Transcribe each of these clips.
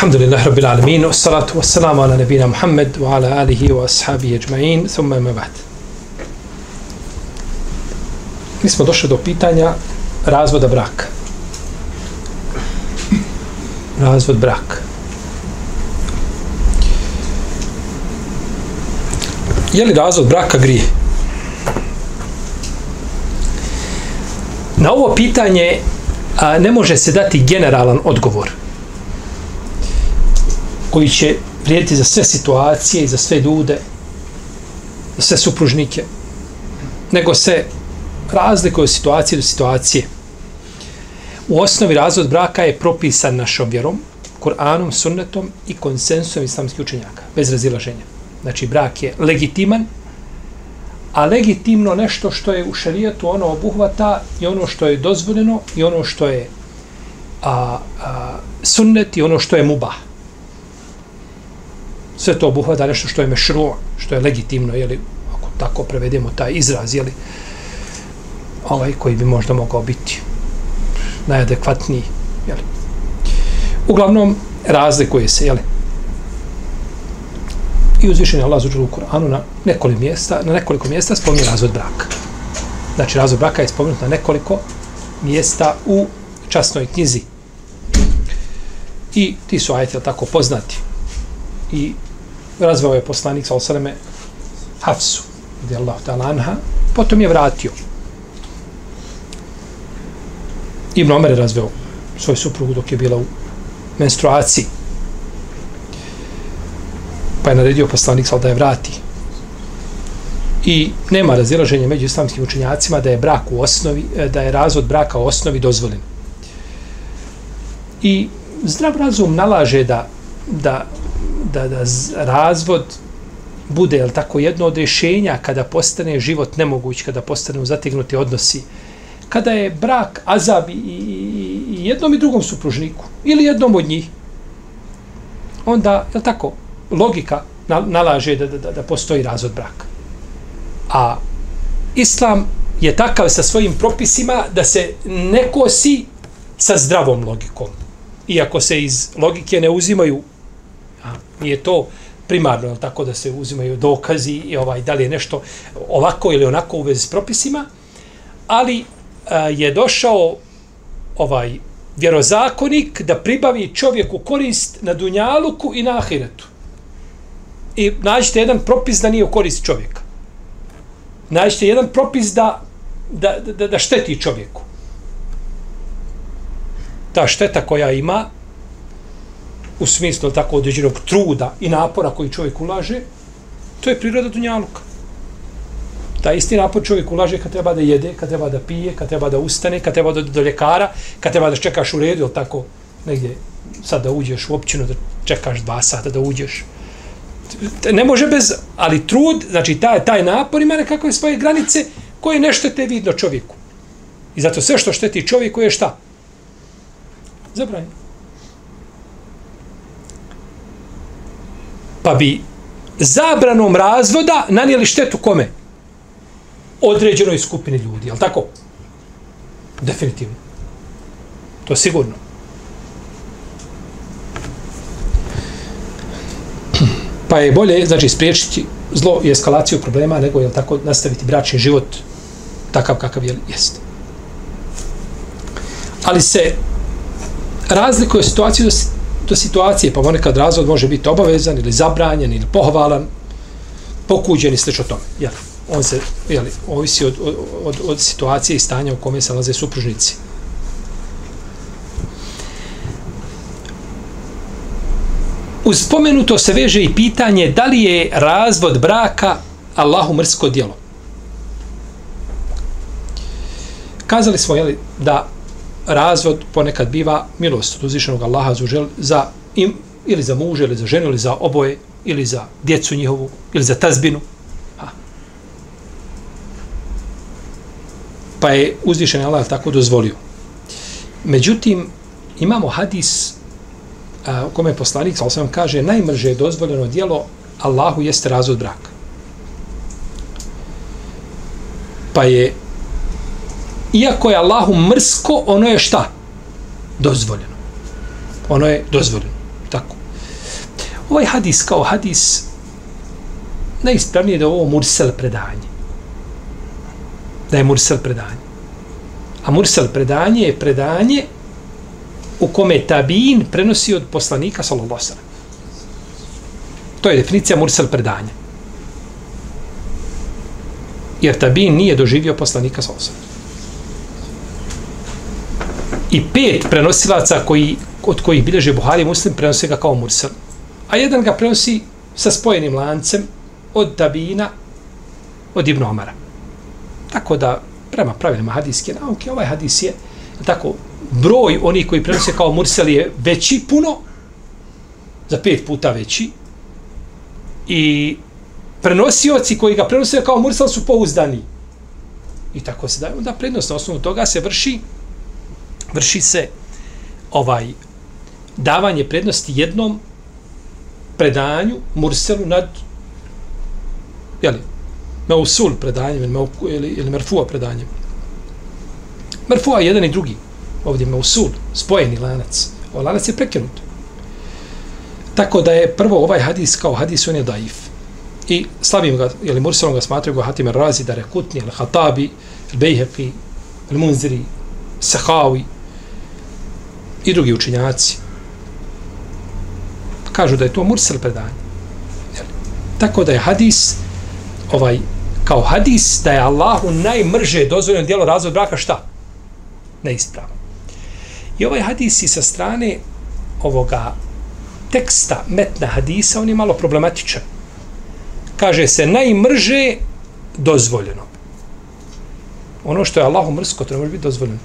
Alhamdulillah Rabbil Alamin wassalatu wassalamu ala nabina Muhammed wa ala alihi wa ashabihi ajma'in thumma ima ba'd Mi smo došli do pitanja razvoda braka. Razvod braka. Je li razvod braka grije? Na ovo pitanje a, ne može se dati generalan odgovor koji će vrijediti za sve situacije i za sve ljude, za sve supružnike, nego se razlikuje od situacije do situacije. U osnovi razvod braka je propisan našom vjerom, Kur'anom, sunnetom i konsensusom islamskih učenjaka, bez razilaženja. Znači, brak je legitiman, a legitimno nešto što je u šarijetu ono obuhvata i ono što je dozvoljeno i ono što je a, a, sunnet i ono što je mubah. Sve to obuhvata nešto što je mešru, što je legitimno, jeli, ako tako prevedemo taj izraz, jeli, ovaj koji bi možda mogao biti najadekvatniji. Jeli. Uglavnom, razlikuje se, jeli, i uzvišenje Allah zuđer u Koranu na nekoliko mjesta, na nekoliko mjesta spominje razvod braka. Znači, razvod braka je spomenut na nekoliko mjesta u časnoj knjizi. I ti su ajeti, tako, poznati. I razvao je poslanik sa osaleme Hafsu, gdje Allah ta'ala anha, potom je vratio. Ibn Omer je razveo svoj suprugu dok je bila u menstruaciji pa je naredio poslanik sa da je vrati. I nema razilaženja među islamskim učenjacima da je brak u osnovi, eh, da je razvod braka u osnovi dozvoljen. I zdrav razum nalaže da, da, da, da razvod bude jel tako jedno od rješenja kada postane život nemoguć, kada postanu zategnuti odnosi, kada je brak azab i, i, i jednom i drugom supružniku ili jednom od njih, onda, je tako, logika nalaže da, da, da postoji razvod braka. A islam je takav sa svojim propisima da se ne kosi sa zdravom logikom. Iako se iz logike ne uzimaju, a, nije to primarno, tako da se uzimaju dokazi i ovaj, da li je nešto ovako ili onako u vezi s propisima, ali a, je došao ovaj vjerozakonik da pribavi čovjeku korist na dunjaluku i na ahiretu i nađite jedan propis da nije u korist čovjeka. Nađite jedan propis da, da, da, da šteti čovjeku. Ta šteta koja ima u smislu tako određenog truda i napora koji čovjek ulaže, to je priroda dunjaluka. Ta isti napor čovjek ulaže kad treba da jede, kad treba da pije, kad treba da ustane, kad treba da do ljekara, kad treba da čekaš u redu, ili tako negdje sad da uđeš u općinu, da čekaš dva sata da uđeš ne može bez, ali trud, znači taj, taj napor ima nekakve svoje granice koje ne štete vidno čovjeku. I zato sve što šteti čovjeku je šta? Zabranjeno. Pa bi zabranom razvoda nanijeli štetu kome? Određenoj skupini ljudi, je tako? Definitivno. To je sigurno. Pa je bolje, znači, spriječiti zlo i eskalaciju problema, nego, je tako, nastaviti bračni život takav kakav je, jest. Ali se razlikuje situaciju do situacije, pa ponekad razvod može biti obavezan ili zabranjen ili pohvalan, pokuđen i slično tome. Jel? On se, jel, ovisi od, od, od situacije i stanja u kome se nalaze supružnici. uz spomenuto se veže i pitanje da li je razvod braka Allahu mrsko djelo. Kazali smo jeli, da razvod ponekad biva milost od uzvišenog Allaha za, za im, ili za muža, ili za ženu, ili za oboje, ili za djecu njihovu, ili za tazbinu. Ha. Pa je uzvišen Allah tako dozvolio. Međutim, imamo hadis a, u kome je poslanik, sa osam kaže, najmrže je dozvoljeno dijelo Allahu jeste razvod braka. Pa je, iako je Allahu mrsko, ono je šta? Dozvoljeno. Ono je dozvoljeno. Tako. Ovaj hadis kao hadis najispravnije da je ovo mursel predanje. Da je mursel predanje. A mursel predanje je predanje u kome tabin prenosi od poslanika sallallahu alejhi To je definicija mursel predanja. Jer tabin nije doživio poslanika sallallahu alejhi I pet prenosilaca koji, od kojih bilježe Buhari muslim prenose ga kao mursel. A jedan ga prenosi sa spojenim lancem od tabina od Ibn Omara. Tako da, prema pravilima hadijske nauke, ovaj hadis je tako, broj onih koji prenose kao mursel je veći puno, za pet puta veći, i prenosioci koji ga prenose kao mursel su pouzdani. I tako se da, onda prednost na osnovu toga se vrši, vrši se ovaj davanje prednosti jednom predanju murselu nad jeli, meusul predanjem ili, ili, ili merfua predanjem. Merfua je jedan i drugi ovdje Mausul, spojeni lanac. O, lanac je prekinut. Tako da je prvo ovaj hadis kao hadis, on je daif. I slavim ga, ili murselom ga smatraju ga Hatim Razi, da rekutni, Al-Hatabi, Al-Bejheqi, Al-Munziri, Sahawi i drugi učinjaci. Kažu da je to mursel predanje. Tako da je hadis ovaj kao hadis da je Allahu najmrže dozvoljeno dijelo razvod braka šta? Neispravno. I ovaj hadis i sa strane ovoga teksta metna hadisa, on je malo problematičan. Kaže se najmrže dozvoljeno. Ono što je Allahu mrsko, to ne može biti dozvoljeno.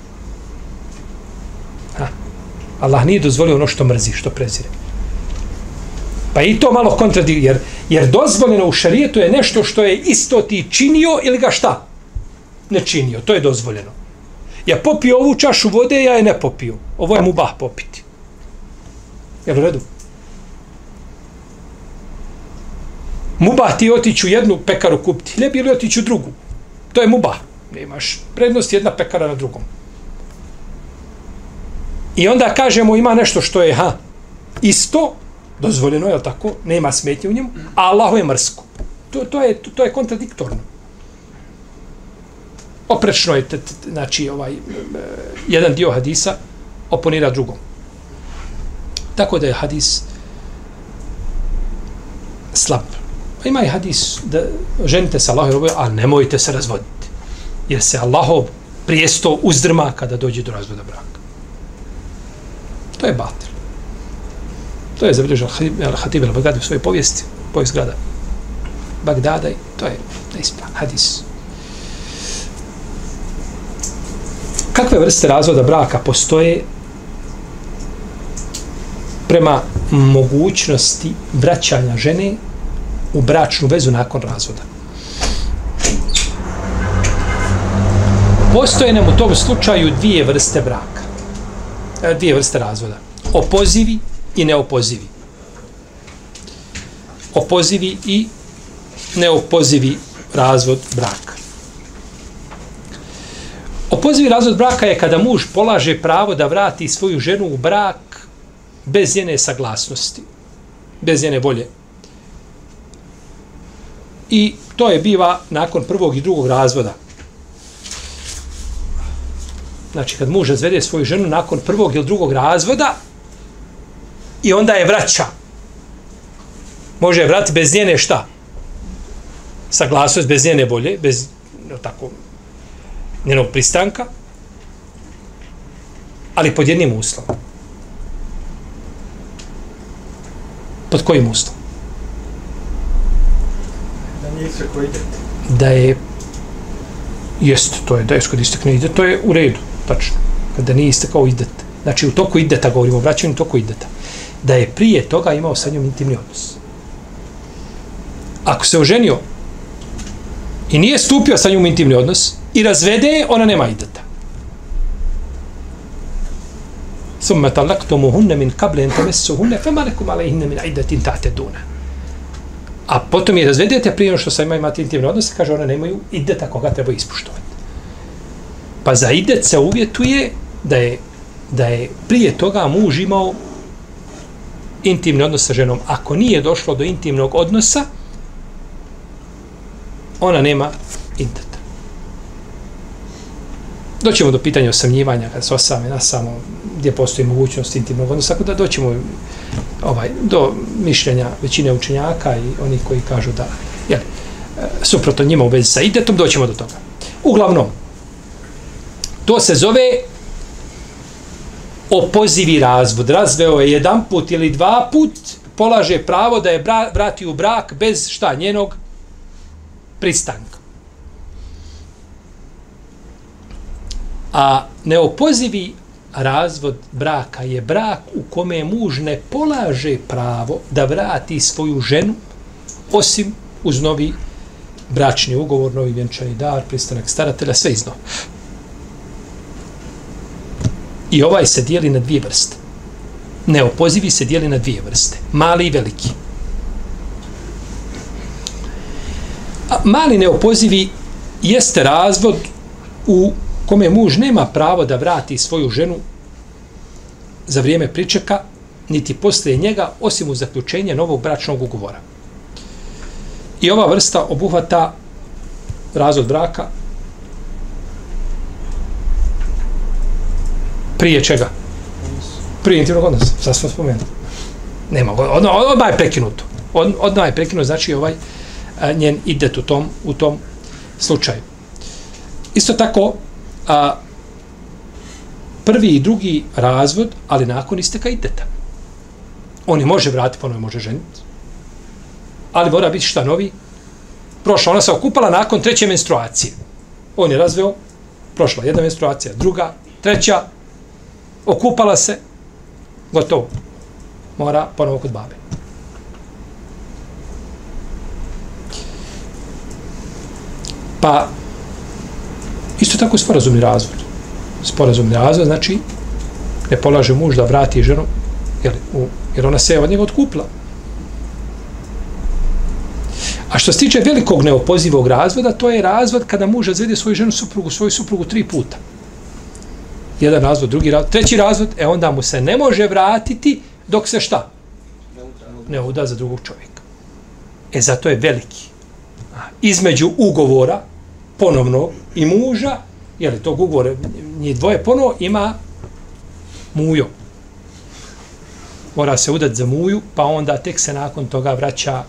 Allah nije dozvolio ono što mrzi, što prezire. Pa i to malo kontradik, jer, jer dozvoljeno u šarijetu je nešto što je isto ti činio ili ga šta? Ne činio, to je dozvoljeno. Ja popio ovu čašu vode, ja je ne popio. Ovo je mu bah popiti. Je u redu? Mubah ti otići u jednu pekaru kupiti, ne bi li u drugu. To je mubah. Nemaš prednost jedna pekara na drugom. I onda kažemo ima nešto što je ha, isto, dozvoljeno je tako, nema smetnje u njemu, a Allahu je mrsko. To, to, je, to, to je kontradiktorno oprečno je, t, t, znači, ovaj, jedan dio hadisa oponira drugom. Tako da je hadis slab. Pa ima i hadis da ženite se Allahom, a nemojte se razvoditi. Jer se Allahov prijesto uzdrma kada dođe do razvoda braka. To je batil. To je zabilježen Al-Hatib al-Bagdadi u svojoj povijesti, povijest grada Bagdada i to je neispravan hadis. kakve vrste razvoda braka postoje prema mogućnosti vraćanja žene u bračnu vezu nakon razvoda. Postoje nam u tom slučaju dvije vrste braka. E, dvije vrste razvoda. Opozivi i neopozivi. Opozivi i neopozivi razvod braka. Opozivi razvod braka je kada muž polaže pravo da vrati svoju ženu u brak bez njene saglasnosti, bez njene volje. I to je biva nakon prvog i drugog razvoda. Znači, kad muž razvede svoju ženu nakon prvog ili drugog razvoda i onda je vraća. Može je vrati bez njene šta? Saglasnost, bez njene volje, bez, tako, njenog pristanka, ali pod jednim uslovom. Pod kojim uslovom? Da nije sve koji idete. Da je jest, to je, da je skod istekne ide, to je u redu, tačno. Kada nije istekao idet. Znači, u toku ideta govorimo, vraćanju u toku ideta. da je prije toga imao sa njom intimni odnos. Ako se oženio i nije stupio sa njom intimni odnos i razvede je, ona nema ideta. Summa talaqtumuhunna min qabli an tamassuhunna fama lakum alejhinne min iddatin tate. A potom je razvedete prije ono što sa ima imati intimni odnos, kaže ona nemaju ideta koga treba ispuštovati. Pa za idet se uvjetuje da je, da je prije toga muž imao intimni odnos sa ženom. Ako nije došlo do intimnog odnosa, ona nema ideta. Doćemo do pitanja osamljivanja, kada se osame na samo gdje postoji mogućnost intimnog odnosa, tako da doćemo ovaj, do mišljenja većine učenjaka i onih koji kažu da jel, suprotno njima u vezi sa idetom, doćemo do toga. Uglavnom, to se zove opozivi razvod. Razveo je jedan put ili dva put, polaže pravo da je bra, vrati u brak bez šta njenog pristanka. A neopozivi razvod braka je brak u kome muž ne polaže pravo da vrati svoju ženu osim uz novi bračni ugovor, novi vjenčani dar, pristanak staratelja, sve iznova. I ovaj se dijeli na dvije vrste. Neopozivi se dijeli na dvije vrste. Mali i veliki. A mali neopozivi jeste razvod u kome muž nema pravo da vrati svoju ženu za vrijeme pričeka, niti poslije njega, osim u zaključenje novog bračnog ugovora. I ova vrsta obuhvata razvod braka prije čega? Prije intimnog odnosa, sad smo spomenuli. Nema, od odaj je prekinuto. Od, odmah je prekinuto, znači ovaj a, njen idet u tom, u tom slučaju. Isto tako, a, prvi i drugi razvod, ali nakon isteka ideta. On je može vratiti, ponovno može ženiti. Ali mora biti šta novi? Prošla, ona se okupala nakon treće menstruacije. On je razveo, prošla jedna menstruacija, druga, treća, okupala se, gotovo. Mora ponovo kod babe. Pa, Isto tako sporazumni razvod. Sporazumni razvod znači ne polaže muž da vrati ženu jer, u, jer ona se od njega odkupla. A što se tiče velikog neopozivog razvoda, to je razvod kada muž razvede svoju ženu suprugu, svoju suprugu tri puta. Jedan razvod, drugi razvod, treći razvod, e onda mu se ne može vratiti dok se šta? Ne uda za drugog čovjeka. E zato je veliki. Između ugovora, ponovno i muža, je li tog ugovora, njih dvoje ponovo ima mujo. Mora se udati za muju, pa onda tek se nakon toga vraća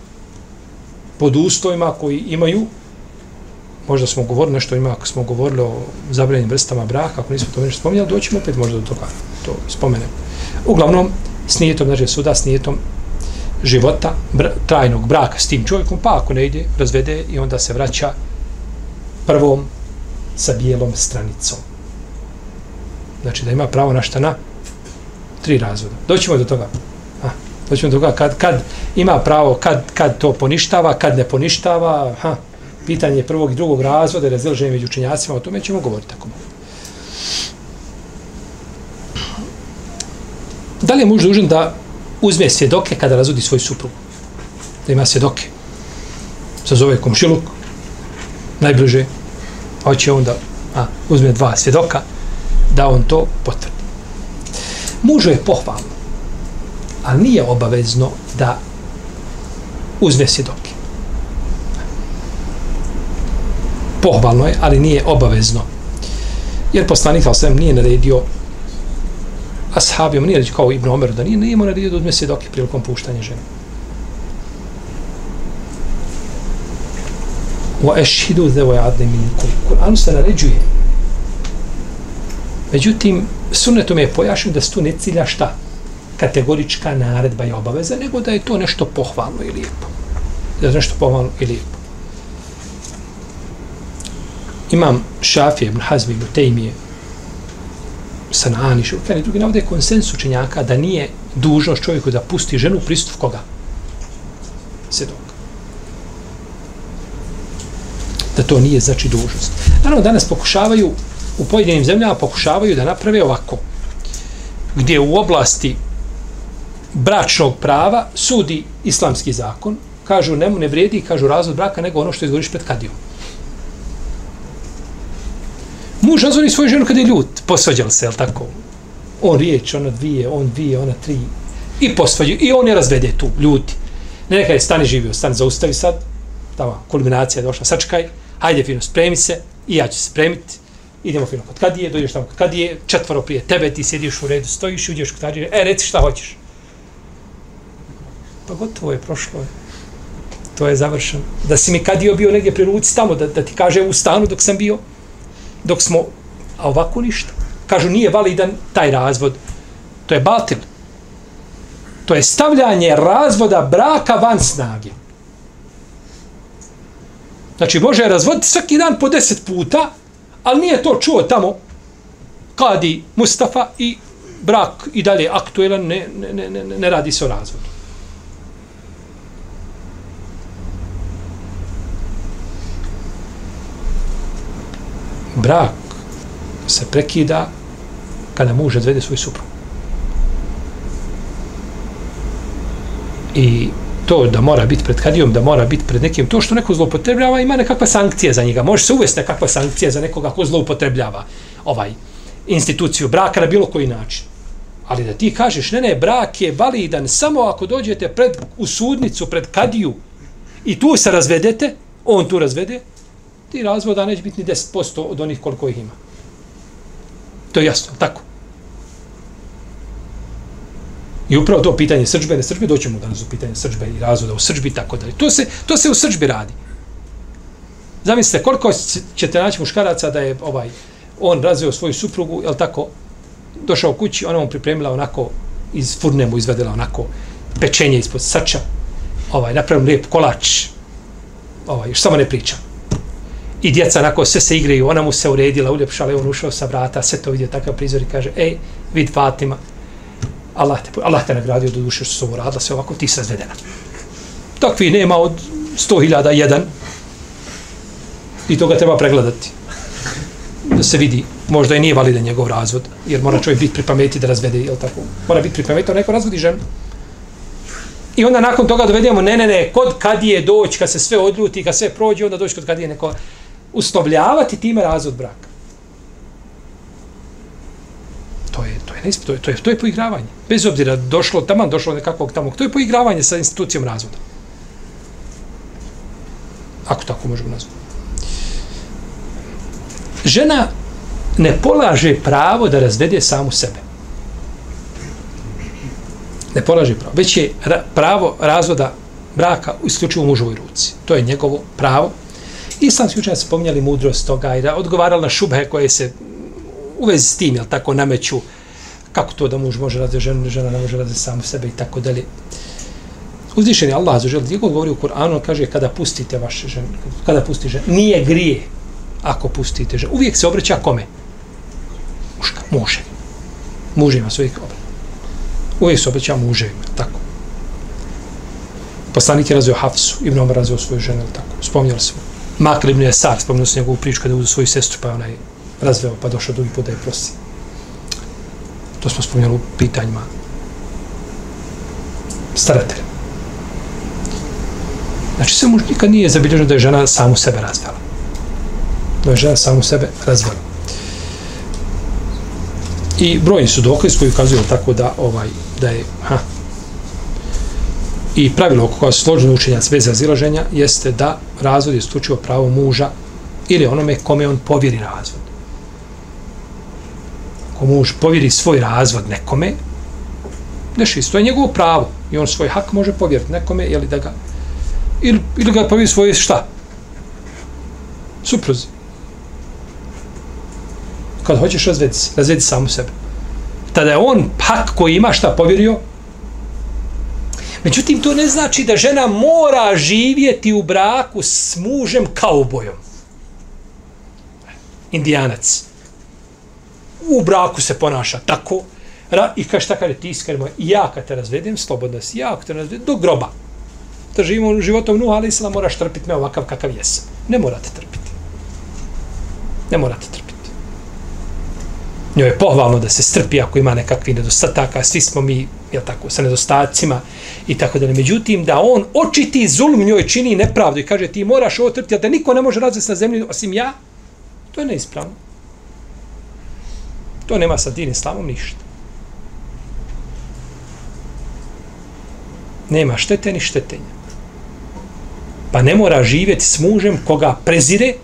pod ustojima koji imaju, možda smo govorili nešto ima, ako smo govorili o zabranjenim vrstama braka, ako nismo to nešto spominjali, doćemo opet možda do toga, to spomenem. Uglavnom, s nijetom, znači suda, s nijetom života, br trajnog braka s tim čovjekom, pa ako ne ide, razvede i onda se vraća prvom sa bijelom stranicom. Znači da ima pravo na šta na tri razvoda. Doćemo do toga. Ha, doćemo do toga kad, kad ima pravo, kad, kad to poništava, kad ne poništava. Ha, pitanje prvog i drugog razvoda, razilženje među učenjacima, o tome ćemo govoriti tako malo. Da li je muž dužan da uzme svjedoke kada razvodi svoju suprugu? Da ima svjedoke. Sazove komšiluk, najbliže, hoće onda a, uzme dva svjedoka da on to potvrdi. Mužu je pohvalno, ali nije obavezno da uzme svjedoke. Pohvalno je, ali nije obavezno. Jer poslanik Al-Sam nije naredio ashabijom, nije reći kao Ibn Omer, da nije, nije mu naredio da uzme svjedoke prilikom puštanja žene. wa ashhidu dhawa adli minkum. Kur'an se naređuje. Međutim, sunnetom je pojašnjeno da se tu ne cilja šta? Kategorička naredba i obaveza, nego da je to nešto pohvalno i lijepo. Da je nešto pohvalno i lijepo. Imam Šafije ibn Hazmi ibn Tejmije Sanani, Šukani, drugi navode konsens učenjaka da nije dužnost čovjeku da pusti ženu pristup koga? Svjedoka. Da to nije znači dužnost. Naravno, danas pokušavaju, u pojedinim zemljama pokušavaju da naprave ovako. Gdje u oblasti bračnog prava sudi islamski zakon, kažu nemu ne vrijedi, kažu razvod braka, nego ono što izgovoriš pred kadijom. Muž razvodi svoju ženu kada je ljut, posvađali se, je tako? On riječ, ona dvije, on dvije, ona tri. I posvađaju, i on je razvede tu, ljuti. Ne neka je stani živio, stani zaustavi sad, tamo, kulminacija je došla, sačekaj. hajde fino, spremi se, i ja ću se spremiti, idemo fino kod kadije, dođeš tamo kod kadije, četvoro prije tebe, ti sjediš u redu, stojiš, uđeš kod kadije, e, reci šta hoćeš. Pa gotovo je, prošlo je. To je završeno. Da si mi kadio bio negdje pri ruci tamo, da, da ti kaže u stanu dok sam bio, dok smo, a ovako ništa. Kažu, nije validan taj razvod. To je batil. To je stavljanje razvoda braka van snage. Znači, može je razvoditi svaki dan po deset puta, ali nije to čuo tamo kadi Mustafa i brak i dalje aktuelan, ne, ne, ne, ne, ne radi se o razvodu. Brak se prekida kada muž odvede svoj suprug. I to da mora biti pred kadijom, da mora biti pred nekim, to što neko zloupotrebljava, ima nekakva sankcija za njega. Može se uvesti nekakva sankcija za nekoga ko zloupotrebljava ovaj instituciju braka na bilo koji način. Ali da ti kažeš, ne, ne, brak je validan samo ako dođete pred, u sudnicu, pred kadiju i tu se razvedete, on tu razvede, ti razvoda neće biti ni 10% od onih koliko ih ima. To je jasno, tako. I upravo to pitanje srđbe, ne srđbe, doćemo danas u pitanje srđbe i razvoda u srđbi, tako dalje. To se, to se u srđbi radi. Zamislite, koliko ćete naći muškaraca da je ovaj, on razveo svoju suprugu, je tako, došao kući, ona mu pripremila onako, iz furne mu izvedela onako pečenje ispod srča, ovaj, napravim lijep kolač, ovaj, još samo ne pričam i djeca onako sve se igraju, ona mu se uredila, uljepšala i on ušao sa vrata, sve to vidio takav prizor i kaže, ej, vid Fatima, Allah te, Allah te nagradio do duše što su ovo radila, sve ovako ti se razvedena. Takvi nema od sto hiljada jedan i to ga treba pregledati. Da se vidi, možda i nije validan njegov razvod, jer mora čovjek biti pri pameti da razvede, jel tako? Mora biti pri pameti, neko razvodi ženu. I onda nakon toga dovedemo, ne, ne, ne, kod kad je doći, kad se sve odljuti, kad sve prođe, onda doći kod kad je neko uslovljavati time razvod braka. To je, to je, to je, to je, to je poigravanje. Bez obzira došlo, tamo došlo nekakvog tamo, to je poigravanje sa institucijom razvoda. Ako tako možemo nazvati. Žena ne polaže pravo da razvede samu sebe. Ne polaže pravo. Već je pravo razvoda braka isključivo u mužovoj ruci. To je njegovo pravo Islamski učenjaci spominjali mudrost toga i da odgovarali na šubhe koje se u vezi s tim, jel tako, nameću kako to da muž može raditi ženu, žena ne može raditi samu sebe i tako dalje. Uzvišen je Allah za žel, gdje govori u Kur'anu, on kaže kada pustite vaše žene, kada pustite žene, nije grije ako pustite žene. Uvijek se obraća kome? Muška, muže. Muže ima svojih obraća. Uvijek se obraća muževima, tako. Poslanik je razvio Hafsu, Ibn Omar razvio svoju ženu, tako. Spomnjali smo. Makr ibn Jesar, spomenuo se njegovu priču kada je uzeo svoju sestru, pa onaj razveo, pa došao drugi put da je prosi. To smo spomenuli u pitanjima staratelja. Znači, sve muž nikad nije zabilježeno da je žena samu sebe razvela. Da je žena samu sebe razvela. I brojni su dokaz koji ukazuju tako da ovaj da je ha, I pravilo oko koja su složene učenjac bez razilaženja jeste da razvod je isključivo pravo muža ili onome kome on povjeri razvod. Ako muž povjeri svoj razvod nekome, nešto isto je njegovo pravo i on svoj hak može povjeriti nekome ili da ga ili, ili ga povjeri svoje šta? Supruzi. Kad hoćeš razvedi se, razvedi samu sebe. Tada je on hak koji ima šta povjerio, Međutim, to ne znači da žena mora živjeti u braku s mužem kaubojom. Indijanac. U braku se ponaša tako, Ra, I kaže, šta kaže, ti iskreno, moj, ja kad te razvedem, slobodno si, ja kad te razvedem, do groba. Da živimo životom Nuh, ali Islam, moraš trpiti me ovakav kakav jesam. Ne morate trpiti. Ne morate trpiti. Njoj je pohvalno da se strpi ako ima nekakvi nedostataka, svi smo mi, jel tako, sa nedostacima i tako da ne. Međutim, da on očiti zulm njoj čini nepravdu i kaže ti moraš ovo trpiti, a da niko ne može razvesti na zemlji osim ja, to je neispravno. To nema sa din islamom ništa. Nema štete ni štetenja. Pa ne mora živjeti s mužem koga prezire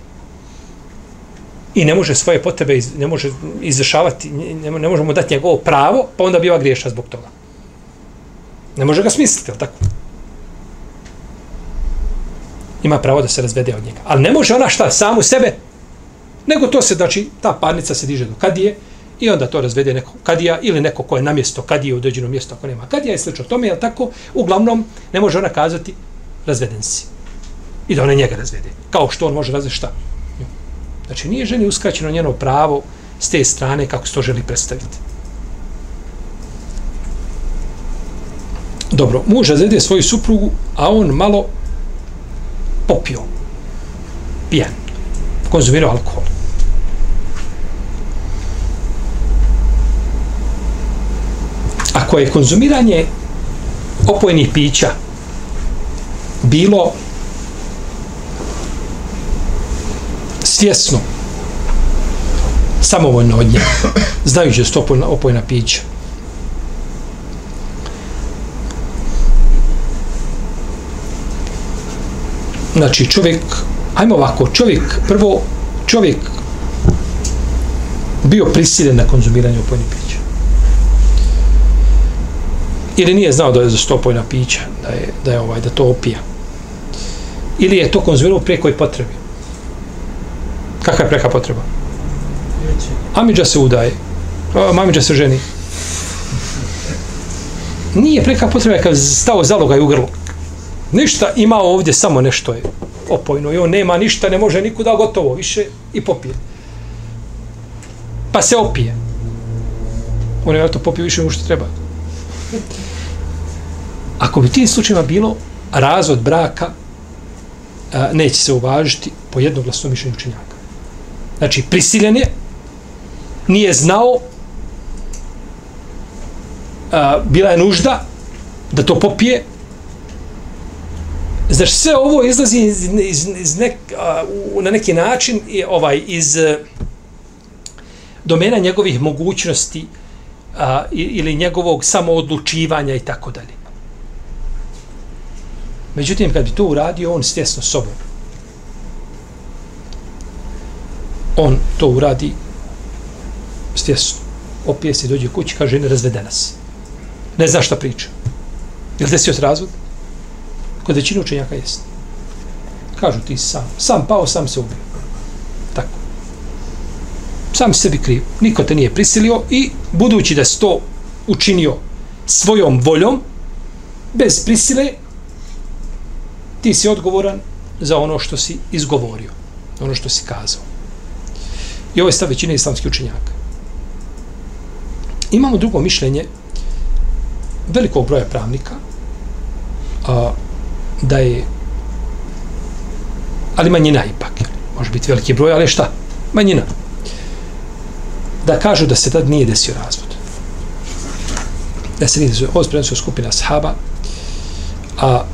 i ne može svoje potrebe iz, ne može izvršavati, ne, ne može mu dati njegovo pravo, pa onda biva griješa zbog toga. Ne može ga smisliti, al tako? Ima pravo da se razvede od njega. Ali ne može ona šta, samu sebe, nego to se, znači, ta parnica se diže do kadije i onda to razvede neko kadija ili neko ko je na mjesto kadije u određenom mjesto ako nema kadija i slično tome, je tako? Uglavnom, ne može ona kazati razveden si. I da ona njega razvede. Kao što on može razvesti šta? Znači, nije ženi uskraćeno njeno pravo s te strane kako se to želi predstaviti. Dobro, muž razvede svoju suprugu, a on malo popio. Pijan. Konzumirao alkohol. Ako je konzumiranje opojnih pića bilo svjesno samovoljno od nje znajući da su to opojna pića. Znači čovjek ajmo ovako, čovjek prvo čovjek bio prisiljen na konzumiranje opojnih pića. Ili nije znao da je za stopojna pića da je, da je ovaj da to opija. Ili je to konzumirao prije koji potrebi Kakva je preka potreba? Amidža se udaje. Amidža se ženi. Nije preka potreba kad stao zalogaj u grlo. Ništa ima ovdje, samo nešto je opojno. I on nema ništa, ne može nikuda gotovo više i popije. Pa se opije. On je to popio više što treba. Ako bi tim slučajima bilo razvod braka, neće se uvažiti po jednoglasnom mišljenju učenjaka. Znači, prisiljen je, nije znao, a, bila je nužda da to popije. Znači, sve ovo izlazi iz, iz, iz nek, a, u, na neki način je ovaj iz a, domena njegovih mogućnosti a, ili njegovog samoodlučivanja i tako dalje. Međutim, kad bi to uradio, on svjesno sobom on to uradi stjesno. Opije se dođe kući, kaže, ne razvedena nas. Ne zna šta priča. Je li desio se razvod? Kod većine učenjaka jest. Kažu ti sam. Sam pao, sam se ubio. Tako. Sam sebi kriv. Niko te nije prisilio i budući da si to učinio svojom voljom, bez prisile, ti si odgovoran za ono što si izgovorio. Ono što si kazao. I ovo je stav većine islamskih učenjaka. Imamo drugo mišljenje velikog broja pravnika a, da je ali manjina ipak može biti veliki broj, ali šta? Manjina. Da kažu da se tad nije desio razvod. Da se nije desio. Ovo je skupina sahaba, a